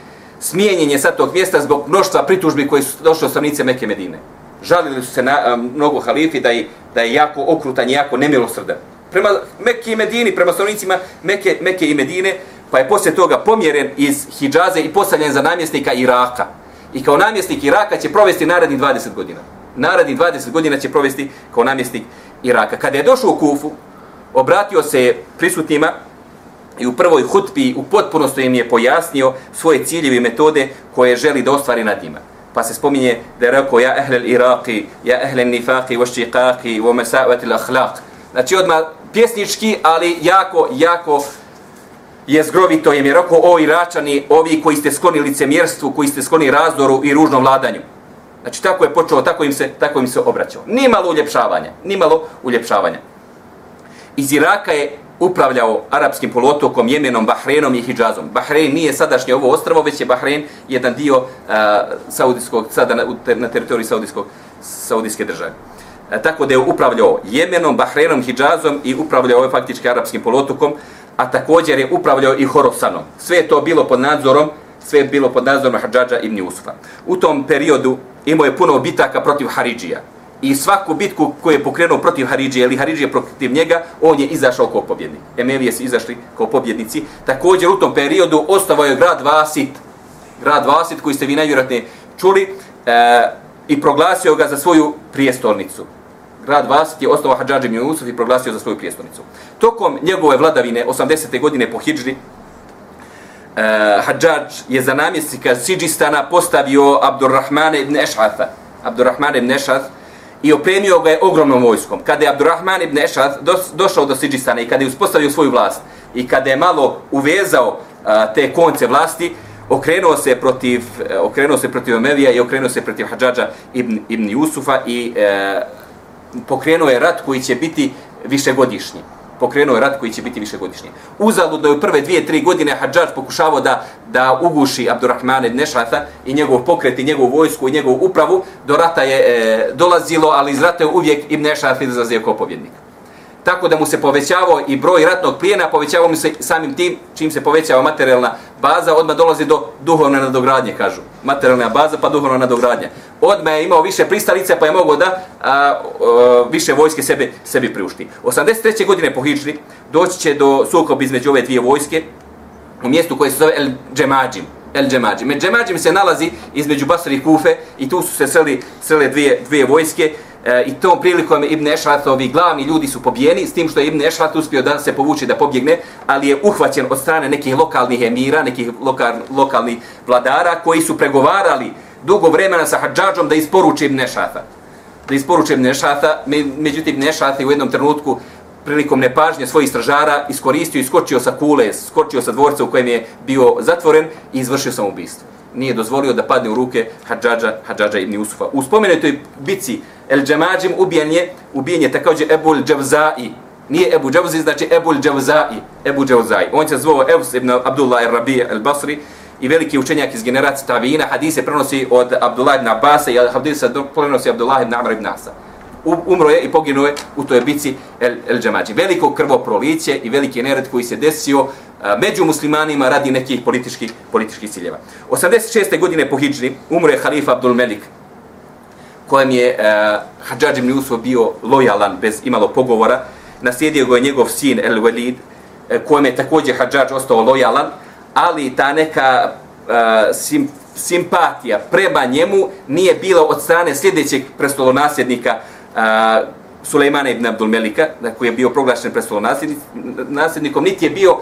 smijenjen je sa tog mjesta zbog mnoštva pritužbi koji su došli od stranice Mekke Medine. Žalili su se na, e, mnogo halifi da je, da je jako okrutan i jako nemilosrdan. Prema Mekke i Medini, prema stranicima Mekke, Mekke i Medine, pa je poslije toga pomjeren iz Hidžaze i postavljen za namjesnika Iraka. I kao namjesnik Iraka će provesti naredni 20 godina. Naredni 20 godina će provesti kao namjesnik Iraka. Iraka. Kada je došao u Kufu, obratio se prisutnima i u prvoj hutbi u potpunosti im je pojasnio svoje ciljeve i metode koje želi da ostvari nad njima. Pa se spominje da je rekao ja ehlel Iraqi, ja ehlel nifaqi, wa ščiqaqi, wa mesavati l'akhlaq. Znači odmah pjesnički, ali jako, jako je zgrovito im je rekao o Iračani, ovi koji ste skloni licemjerstvu, koji ste skloni razdoru i ružnom vladanju. Znači tako je počeo, tako im se, tako im se obraćao. Nimalo uljepšavanja, nimalo uljepšavanja. Iz Iraka je upravljao arapskim poluotokom, Jemenom, Bahreinom i Hidžazom. Bahrein nije sadašnje ovo ostravo, već je Bahrein jedan dio uh, saudijskog, sada na, na teritoriji saudijskog, saudijske države. E, tako da je upravljao Jemenom, Bahreinom, Hidžazom i upravljao ovaj faktički arapskim poluotokom, a također je upravljao i Horosanom. Sve je to bilo pod nadzorom, sve je bilo pod nadzorom Hadžađa ibn Usufa. U tom periodu imao je puno bitaka protiv Haridžija i svaku bitku koju je pokrenuo protiv Haridžije ili Haridžije protiv njega, on je izašao kao pobjednik. Emelije su izašli kao pobjednici. Također u tom periodu ostavao je grad Vasit, grad Vasit koji ste vi najvjerojatnije čuli, e, i proglasio ga za svoju prijestolnicu. Grad Vasit je ostavao Hadžađ ibn i proglasio za svoju prijestolnicu. Tokom njegove vladavine, 80. godine po Hidžri, uh, Hadžađ je za namjesnika Sidžistana postavio Abdurrahmane ibn Eš'atha. Abdurrahmane ibn Eš'ath i opremio ga je ogromnom vojskom. Kada je Abdurrahman ibn Ešad došao do Sidžistana i kada je uspostavio svoju vlast i kada je malo uvezao a, te konce vlasti, okrenuo se protiv e, okrenuo se protiv Omevija i okrenuo se protiv Hadžadža ibn, ibn Jusufa i e, pokrenuo je rat koji će biti višegodišnji pokrenuo je rat koji će biti višegodišnji. Uzaludno je u prve dvije, tri godine Hadžađ pokušavao da, da uguši Abdurrahmane Nešata i njegov pokret i njegovu vojsku i njegovu upravu. Do rata je e, dolazilo, ali iz rata je uvijek Ibn Nešat izlazio kao pobjednik tako da mu se povećavao i broj ratnog plijena, povećavao mu se samim tim, čim se povećava materijalna baza, odmah dolazi do duhovne nadogradnje, kažu. Materijalna baza pa duhovna nadogradnja. Odmah je imao više pristalice pa je mogao da a, a, više vojske sebi, sebi priušti. 83. godine po Hidžri doći će do sukob između ove dvije vojske u mjestu koje se zove El Džemađim. El Džemađim. El Džemađim se nalazi između Basra i Kufe i tu su se sreli, srele dvije, dvije vojske e, i tom prilikom Ibn Ešratovi glavni ljudi su pobijeni, s tim što je Ibn Ešrat uspio da se povuči, da pobjegne, ali je uhvaćen od strane nekih lokalnih emira, nekih lokal, lokalnih vladara, koji su pregovarali dugo vremena sa Hadžađom da isporuči Ibn Ešrata. Da isporuči Ibn Ešrata, međutim Ibn Ešrat je u jednom trenutku prilikom nepažnje svojih stražara iskoristio i skočio sa kule, skočio sa dvorca u kojem je bio zatvoren i izvršio samoubistvo nije dozvolio da padne u ruke Hadžađa, Hadžađa ibn Usufa. U spomenutoj bici El Džemađim ubijen je, ubijen je također Ebul Džavzai. Nije Ebu Džavzi, znači Ebul Džavzai. Ebu Džavzai. On se zvao Evs ibn Abdullah el Rabija el Basri i veliki učenjak iz generacije Tavina. Hadise prenosi od Abdullah ibn Abasa i hadise prenosi Abdullah ibn Amr ibn Asa umro je i poginuo je u toj bici El, El Džamađi. Veliko krvoproliće i veliki nered koji se desio među muslimanima radi nekih političkih, političkih ciljeva. 86. godine po Hidžri umro je halifa Abdul Melik, kojem je uh, Hadžađ ibn Yusuf bio lojalan bez imalo pogovora. Naslijedio ga je njegov sin El Walid, e, kojem je također Hadžađ ostao lojalan, ali ta neka uh, sim, simpatija prema njemu nije bila od strane sljedećeg prestolonasljednika uh, Sulejmana ibn Abdul Melika, koji je bio proglašen nasljednikom, niti je bio,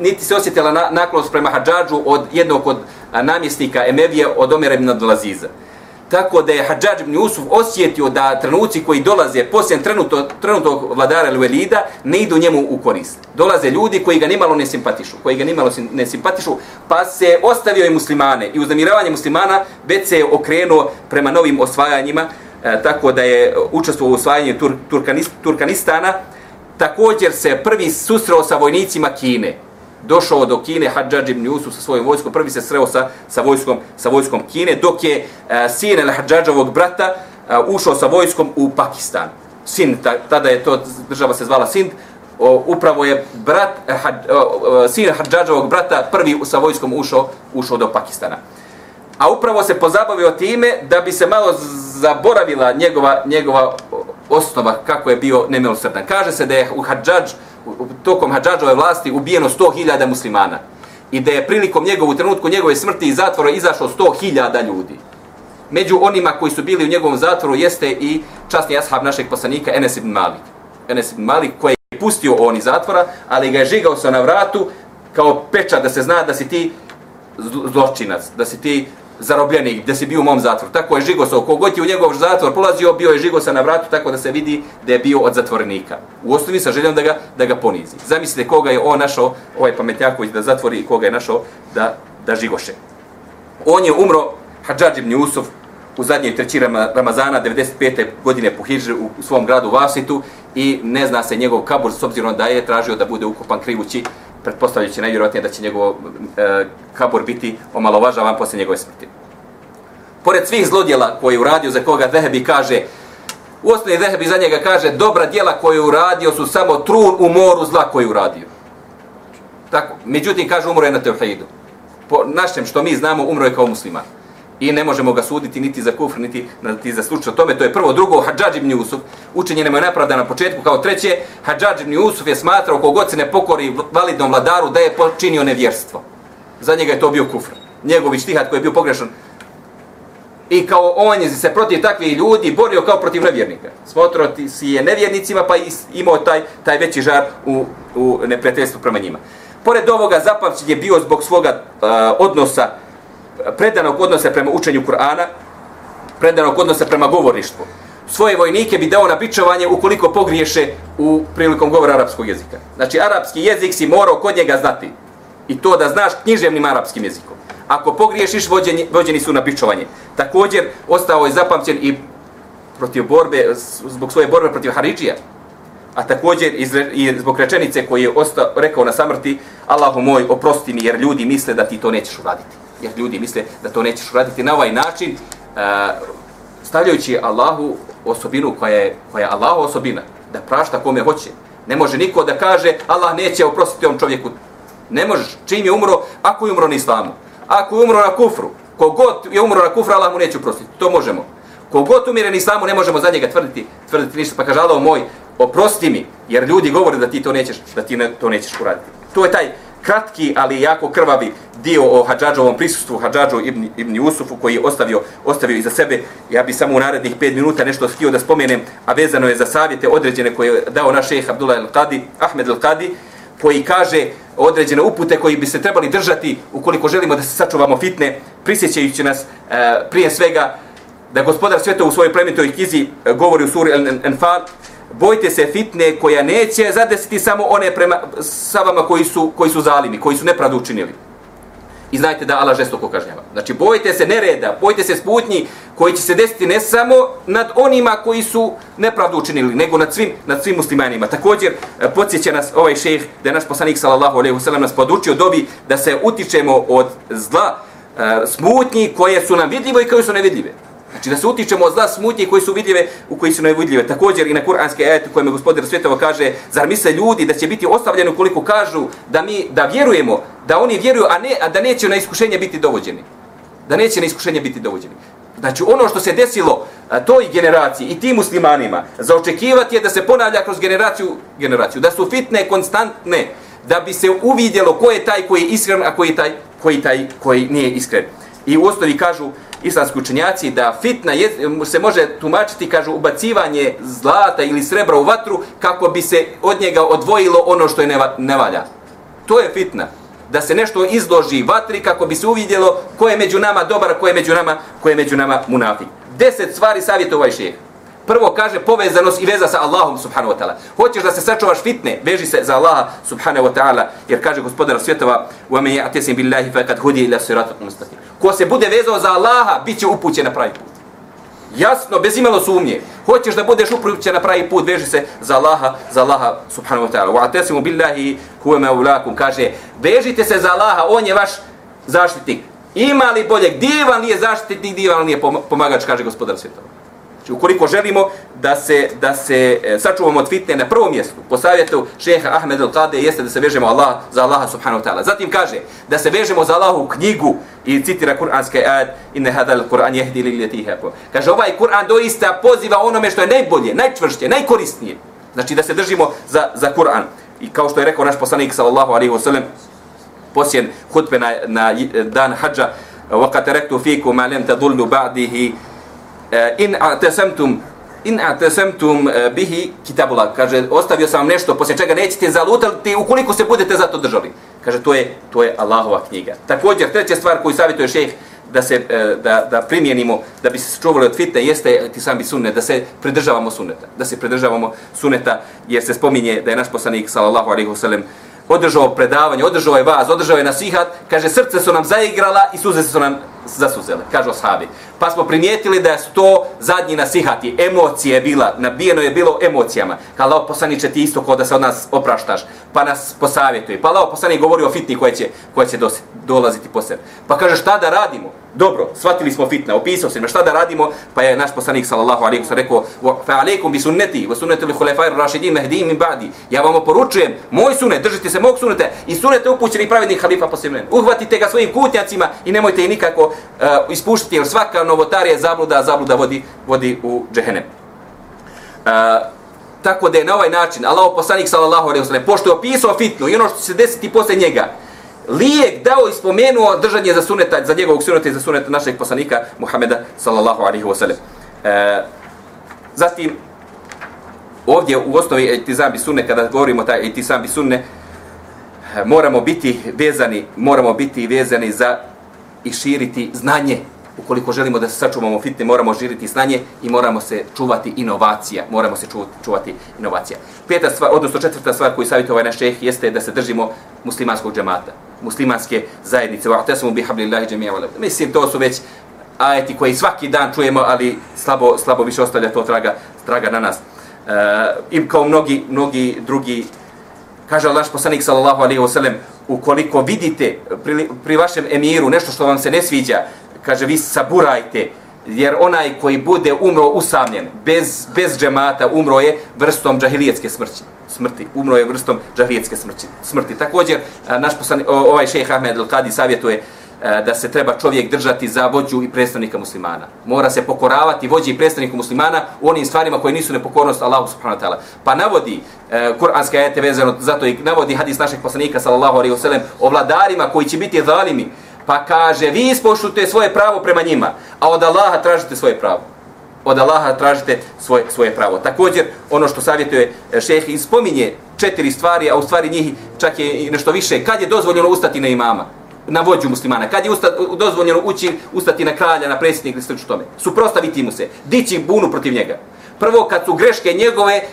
niti se osjetila na, naklonost prema Hadžađu od jednog od namjesnika Emevije, od Omera ibn Abdul Aziza. Tako da je Hadžađ ibn Usuf osjetio da trenuci koji dolaze poslije trenuto, trenutog vladara Luelida ne idu njemu u korist. Dolaze ljudi koji ga nimalo ne simpatišu, koji ga nimalo ne simpatišu, pa se ostavio i muslimane i uznamiravanje muslimana već se okrenuo prema novim osvajanjima, e, tako da je učestvovao u osvajanju Tur, Turkanist, Turkanistana, također se prvi susreo sa vojnicima Kine. Došao do Kine Hadžadž ibn Yusuf sa svojom vojskom, prvi se sreo sa, sa, vojskom, sa vojskom Kine, dok je e, sin El Hadžadžovog brata e, ušao sa vojskom u Pakistan. Sin, ta, tada je to, država se zvala Sind, o, upravo je brat, e, had, e, o, o, sin Hadžadžovog brata prvi sa vojskom ušao, ušao do Pakistana a upravo se pozabavio time da bi se malo zaboravila njegova, njegova osnova kako je bio nemilosrdan. Kaže se da je u Hadžadž, tokom Hadžadžove vlasti ubijeno 100.000 muslimana i da je prilikom njegovu trenutku njegove smrti iz zatvora izašlo 100.000 ljudi. Među onima koji su bili u njegovom zatvoru jeste i časni ashab našeg poslanika Enes ibn Malik. Enes ibn Malik koji je pustio on iz zatvora, ali ga je žigao sa na vratu kao pečat da se zna da si ti zločinac, da si ti zarobljenik, gdje si bio u mom zatvoru. Tako je Žigosa, kogod je u njegov zatvor polazio, bio je Žigosa na vratu, tako da se vidi da je bio od zatvornika. U osnovi sa željom da ga, da ga ponizi. Zamislite koga je on našao, ovaj pametjaković da zatvori i koga je našao da, da Žigoše. On je umro, Hadžađ ibn Jusuf, u zadnjoj treći Ramazana 95. godine po Hidži u svom gradu Vasitu i ne zna se njegov kabur s obzirom da je tražio da bude ukopan krivući, pretpostavljajući najvjerojatnije da će njegov e, kabur biti omalovažavan posle njegove smrti. Pored svih zlodjela koje je uradio, za koga Vehebi kaže, u osnovi Vehebi za njega kaže, dobra djela koje je uradio su samo trun u moru zla koje je uradio. Tako, međutim, kaže, umro je na Teoheidu. Po našem što mi znamo, umro je kao musliman i ne možemo ga suditi niti za kufr, niti, niti za slučaj tome. To je prvo. Drugo, Hadžađ ibn Jusuf, učenje nema nepravda na početku. Kao treće, Hadžađ ibn Jusuf je smatrao kogod se ne pokori validnom vladaru da je počinio nevjerstvo. Za njega je to bio kufr. Njegov ištihad koji je bio pogrešan. I kao on je se protiv takvih ljudi borio kao protiv nevjernika. Smotrao si je nevjernicima pa imao taj, taj veći žar u, u neprijateljstvu prema njima. Pored ovoga zapamćen je bio zbog svoga uh, odnosa predanog odnosa prema učenju Kur'ana, predanog odnosa prema govorništvu. Svoje vojnike bi dao na bičovanje ukoliko pogriješe u prilikom govora arapskog jezika. Znači, arapski jezik si morao kod njega znati. I to da znaš književnim arapskim jezikom. Ako pogriješiš, vođeni, vođeni su na bičovanje. Također, ostao je zapamćen i protiv borbe, zbog svoje borbe protiv Haridžija. A također i zbog rečenice koji je ostao, rekao na samrti, Allahu moj, oprosti mi jer ljudi misle da ti to nećeš uraditi jer ljudi misle da to nećeš uraditi na ovaj način, eh, stavljajući Allahu osobinu koja je, koja je Allahu osobina, da prašta kome hoće. Ne može niko da kaže Allah neće oprostiti ovom čovjeku. Ne možeš. Čim je umro, ako je umro na islamu, ako je umro na kufru, kogod je umro na kufru, Allah mu neće oprostiti. To možemo. Kogod umire na islamu, ne možemo za njega tvrditi, tvrditi ništa. Pa kaže Allah moj, oprosti mi, jer ljudi govore da ti to nećeš, da ti ne, to nećeš uraditi. To je taj kratki, ali jako krvavi dio o Hadžadžovom prisustvu, Hadžadžu ibn, ibn Usufu, koji je ostavio, ostavio iza sebe. Ja bi samo u narednih pet minuta nešto htio da spomenem, a vezano je za savjete određene koje je dao naš šeheh Abdullah al-Qadi, Ahmed al-Qadi, koji kaže određene upute koji bi se trebali držati ukoliko želimo da se sačuvamo fitne, prisjećajući nas e, prije svega da gospodar sveta u svojoj plemenitoj knjizi e, govori u suri Al-Anfal, bojte se fitne koja neće zadesiti samo one prema sa vama koji su, koji su zalimi, koji su nepravdu učinili. I znajte da Allah žestoko kažnjava. Znači, bojte se nereda, bojte se sputnji koji će se desiti ne samo nad onima koji su nepravdu učinili, nego nad svim, nad svim muslimanima. Također, e, podsjeća nas ovaj šejh da je naš poslanik, sallallahu alaihi wasallam, nas podučio dobi da se utičemo od zla, e, smutnji koje su nam vidljive i koje su nevidljive. Znači da se utičemo od zla smutnje koji su vidljive, u koji su nevidljive. Također i na kuranske ajete kojima gospodar svjetova kaže, zar misle ljudi da će biti ostavljeni ukoliko kažu da mi da vjerujemo, da oni vjeruju, a, ne, a da neće na iskušenje biti dovođeni. Da neće na iskušenje biti dovođeni. Znači ono što se desilo a, toj generaciji i tim muslimanima, za očekivati je da se ponavlja kroz generaciju, generaciju, da su fitne, konstantne, da bi se uvidjelo ko je taj koji je iskren, a koji je taj koji, taj koji nije iskren. I u osnovi kažu, islamski učenjaci da fitna je, se može tumačiti, kažu, ubacivanje zlata ili srebra u vatru kako bi se od njega odvojilo ono što je neva, nevalja. To je fitna. Da se nešto izloži vatri kako bi se uvidjelo ko je među nama dobar, ko je među nama, ko je među nama munafik. Deset stvari savjeta ovaj šeheh Prvo kaže povezanost i veza sa Allahom subhanahu wa ta'ala. Hoćeš da se sačuvaš fitne, veži se za Allaha subhanahu wa ta'ala, jer kaže gospodar svjetova وَمَنْ يَعْتَسِمْ بِاللَّهِ فَكَدْ هُدِي إِلَى سِرَاتُ مُسْتَقِيمُ Ko se bude vezao za Allaha, bit će upućen na pravi put. Jasno, bez imalo sumnje. Hoćeš da budeš upućen na pravi put, veži se za Allaha, za Allaha subhanahu wa ta'ala. وَعْتَسِمُ بِاللَّهِ هُوَ مَوْلَاكُمْ Kaže, vežite se za Allaha, on je vaš zaštitnik. Ima li boljeg, divan li je zaštitnik, divan li je pomagač, kaže gospodar svjetova. Znači, ukoliko želimo da se, da se e, sačuvamo od fitne na prvom mjestu, po savjetu šeha Ahmed al-Qade jeste da se vežemo Allah, za Allaha subhanahu wa ta'ala. Zatim kaže da se vežemo za Allahu knjigu i citira kuranske ajed inne hadal Kur'an jehdi li li Kaže ovaj Kur'an doista poziva onome što je najbolje, najčvršće, najkorisnije. Znači da se držimo za, za Kur'an. I kao što je rekao naš poslanik sallallahu alaihi wa sallam, posjen hutbe na, na dan hađa, وَقَدْ تَرَكْتُ فِيكُمْ مَا لَمْ تَضُلُّ بَعْدِهِ Eh, Eh, in atesemtum in atesemtum eh, bihi kitabullah. Kaže ostavio sam nešto poslije čega nećete zalutati ukoliko se budete za to držali. Kaže to je to je Allahova knjiga. Također treća stvar koju savjetuje šejh da se eh, da, da primjenimo da bi se čuvali od fitne jeste ti sami sunnet da se pridržavamo sunneta. Da se pridržavamo sunneta jer se spominje da je naš poslanik sallallahu alejhi ve sellem održao predavanje održao je vas održao je nasihat. Kaže srce su nam zaigrala i suze su nam zasuzele, kažu ashabi. Pa smo primijetili da je to zadnji nasihati, emocije je bila, nabijeno je bilo emocijama. Kao Allah poslaniče ti isto kao da se od nas opraštaš, pa nas posavjetuje. Pa Allah poslanik govori o fitni koja će, koja će dolaziti po sebi. Pa kaže šta da radimo? Dobro, shvatili smo fitna, opisao se šta da radimo, pa je naš poslanik sallallahu alejhi ve sellem rekao: "Fa alejkum bi sunnati wa sunnati al-khulafa'ir rashidin mahdiyyin min ba'di." Ja vam poručujem, moj sunnet, držite se mog sunneta i sunneta upućenih pravednih halifa posle mene. Uhvatite ga svojim kutnjacima i nemojte ih nikako uh, ispuštati, jer svaka novotarija je zabluda, zabluda vodi, vodi u džehennem. Uh, tako da je na ovaj način Allahov poslanik sallallahu alejhi ve sellem pošto je opisao fitnu i ono što će se desiti posle njega, lijek dao i spomenuo držanje za suneta, za njegovog suneta i za suneta našeg poslanika Muhameda sallallahu alaihi wasallam. E, zatim, ovdje u osnovi etizam bi sunne, kada govorimo taj etizam bi sunne, moramo biti vezani, moramo biti vezani za i širiti znanje. Ukoliko želimo da se sačuvamo fitne, moramo širiti znanje i moramo se čuvati inovacija. Moramo se čuvati, čuvati inovacija. Peta stvar, odnosno četvrta stvar koju savjetuje ovaj naš šeh jeste da se držimo muslimanskog džemata muslimanske zajednice. Wa'tasimu bihablillahi jami'a wala. Mislim to su već ajeti koji svaki dan čujemo, ali slabo slabo više ostavlja to traga traga na nas. E, I kao mnogi mnogi drugi kaže Allah poslanik sallallahu alejhi ve sellem ukoliko vidite pri, pri vašem emiru nešto što vam se ne sviđa, kaže vi saburajte jer onaj koji bude umro usamljen bez, bez džemata umro je vrstom džahilijetske smrti smrti umro je vrstom džahilijetske smrti smrti također naš poslan, ovaj šejh Ahmed al-Kadi savjetuje da se treba čovjek držati za vođu i predstavnika muslimana. Mora se pokoravati vođi i predstavniku muslimana u onim stvarima koje nisu nepokornost Allahu subhanahu wa ta'ala. Pa navodi e, kuranske ajete vezano zato i navodi hadis našeg poslanika sallallahu alaihi wa sellem o vladarima koji će biti zalimi Pa kaže, vi ispoštujte svoje pravo prema njima, a od Allaha tražite svoje pravo. Od Allaha tražite svoje, svoje pravo. Također, ono što savjetuje e, šeheh ispominje četiri stvari, a u stvari njih čak je nešto više. Kad je dozvoljeno ustati na imama? na vođu muslimana, kad je usta, dozvoljeno ući, ustati na kralja, na predsjednik ili slično tome. Suprostaviti mu se, dići bunu protiv njega. Prvo, kad su greške njegove e,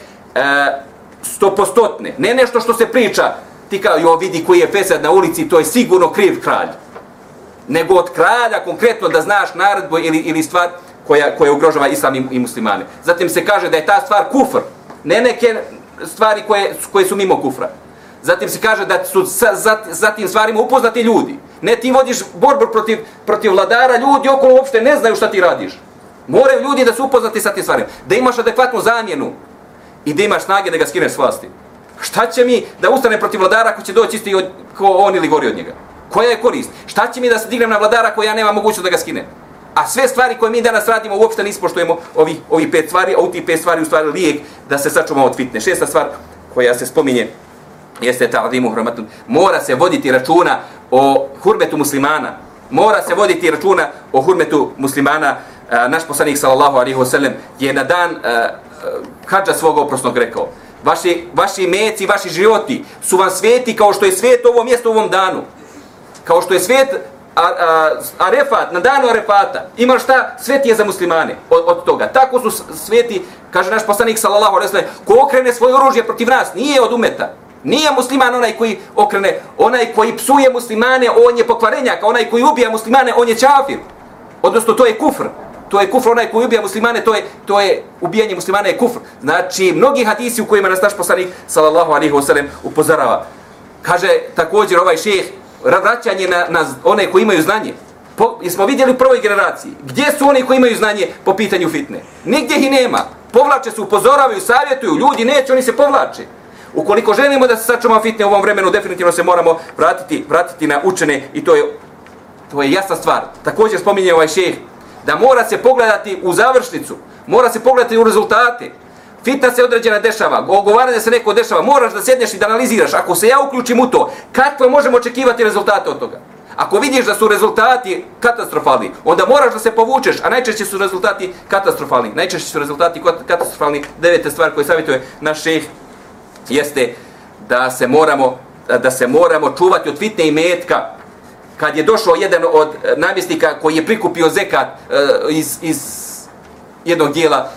stopostotne, ne nešto što se priča, ti kao, jo, vidi koji je fesad na ulici, to je sigurno kriv kralj nego od kralja konkretno da znaš naredbu ili, ili stvar koja, koja ugrožava islam i, i muslimane. Zatim se kaže da je ta stvar kufr, ne neke stvari koje, koje su mimo kufra. Zatim se kaže da su sa, za, za tim stvarima upoznati ljudi. Ne ti vodiš borbu protiv, protiv vladara, ljudi okolo uopšte ne znaju šta ti radiš. Moraju ljudi da su upoznati sa tim stvarima. Da imaš adekvatnu zamjenu i da imaš snage da ga skineš s vlasti. Šta će mi da ustane protiv vladara ako će doći isti od, ko on ili gori od njega? Koja je korist? Šta će mi da se dignem na vladara koja nema mogućnost da ga skinem? A sve stvari koje mi danas radimo uopšte ne ispoštujemo ovi, ovi pet stvari, a u ti pet stvari u stvari lijek da se sačuvamo od fitne. Šesta stvar koja se spominje jeste ta adimu. Mora se voditi računa o hurmetu muslimana. Mora se voditi računa o hurmetu muslimana. E, naš poslanik sallallahu alaihi wasallam je na dan uh, hađa svog oprosnog rekao vaši, vaši meci, vaši životi su vam sveti kao što je svet ovo mjesto u ovom danu kao što je svet a, a, Arefat, na danu Arefata, ima šta? Svet je za muslimane od, od toga. Tako su sveti, kaže naš poslanik sallallahu alejhi ve sellem, ko okrene svoje oružje protiv nas, nije od umeta. Nije musliman onaj koji okrene, onaj koji psuje muslimane, on je pokvarenjak, onaj koji ubija muslimane, on je čafir. Odnosno, to je kufr. To je kufr, onaj koji ubija muslimane, to je, to je ubijanje muslimane je kufr. Znači, mnogi hadisi u kojima nas naš poslanik, sallallahu alaihi wa sallam, upozorava. Kaže također ovaj šeheh, vraćanje na, na one koji imaju znanje. Po, smo vidjeli u prvoj generaciji. Gdje su oni koji imaju znanje po pitanju fitne? Nigdje ih nema. Povlače se, upozoravaju, savjetuju. Ljudi neće, oni se povlače. Ukoliko želimo da se sačuvamo fitne u ovom vremenu, definitivno se moramo vratiti, vratiti na učene i to je, to je jasna stvar. Također spominje ovaj šeh da mora se pogledati u završnicu, mora se pogledati u rezultate. Fitna se određena dešava, ogovaranje se neko dešava, moraš da sedneš i da analiziraš. Ako se ja uključim u to, kakve možemo očekivati rezultate od toga? Ako vidiš da su rezultati katastrofalni, onda moraš da se povučeš, a najčešće su rezultati katastrofalni. Najčešće su rezultati katastrofalni. Devete stvar koje savjetuje naš šeh jeste da se moramo da se moramo čuvati od fitne i metka. Kad je došao jedan od eh, namjesnika koji je prikupio zekat eh, iz, iz jednog dijela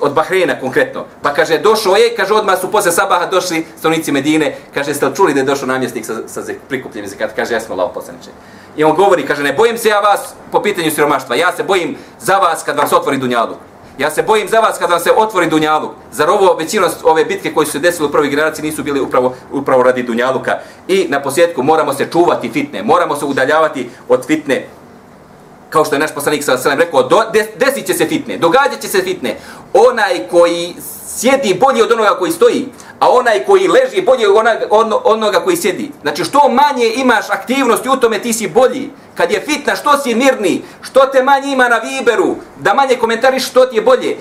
od Bahreina konkretno. Pa kaže, došao je, kaže, odmah su posle sabaha došli stanovnici Medine, kaže, ste čuli da je došao namjesnik sa, sa prikupljenim zekat? Kaže, jesmo lao poslaniče. I on govori, kaže, ne bojim se ja vas po pitanju siromaštva, ja se bojim za vas kad vam se otvori dunjaluk. Ja se bojim za vas kad vam se otvori dunjaluk. Zar ovo većina ove bitke koje su se desile u prvoj generaciji nisu bili upravo, upravo radi dunjaluka. I na posljedku moramo se čuvati fitne, moramo se udaljavati od fitne kao što je naš poslanik sa selem rekao, do, des, desit će se fitne, događat će se fitne. Onaj koji sjedi bolje od onoga koji stoji, a onaj koji leži bolje od onoga, on, onoga koji sjedi. Znači što manje imaš aktivnosti u tome, ti si bolji. Kad je fitna, što si mirni, što te manje ima na Viberu, da manje komentariš što ti je bolje.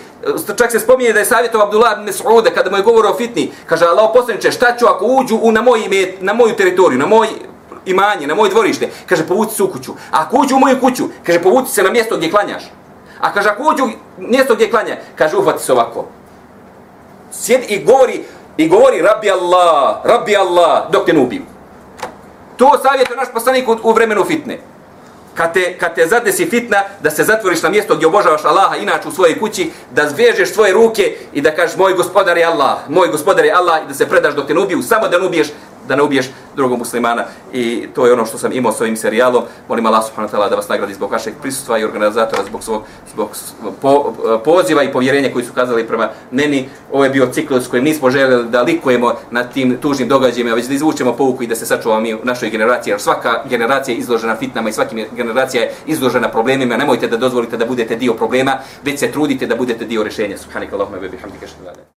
Čak se spominje da je savjetov Abdullah ibn Sauda kada mu je govorio o fitni, kaže Allah poslaniče, šta ću ako uđu u, na, moj, na moju teritoriju, na moj imanje, na moje dvorište, kaže povuci se u kuću. A ako uđu u moju kuću, kaže povuci se na mjesto gdje klanjaš. A kaže ako uđu mjesto gdje klanja, kaže uhvati se ovako. Sjedi i govori, i govori Rabbi Allah, Rabbi Allah, dok te ne ubiju. To savjetuje naš poslanik u, u vremenu fitne. Kad te, kad te zadesi fitna, da se zatvoriš na mjesto gdje obožavaš Allaha, inače u svojoj kući, da zvežeš svoje ruke i da kažeš moj gospodar je Allah, moj gospodar je Allah i da se predaš dok te ne ubiju, samo da ne ubiješ da ne ubiješ drugog muslimana i to je ono što sam imao s ovim serijalom. Molim Allah subhanahu wa ta'ala da vas nagradi zbog vašeg prisustva i organizatora zbog svog zbog po, poziva i povjerenja koji su kazali prema meni. Ovo je bio ciklus kojim nismo željeli da likujemo na tim tužnim događajima, već da izvučemo pouku i da se sačuvamo mi u našoj generaciji, jer svaka generacija je izložena fitnama i svaka generacija je izložena problemima. Nemojte da dozvolite da budete dio problema, već se trudite da budete dio rješenja. Subhanakallahumma wa bihamdika ashhadu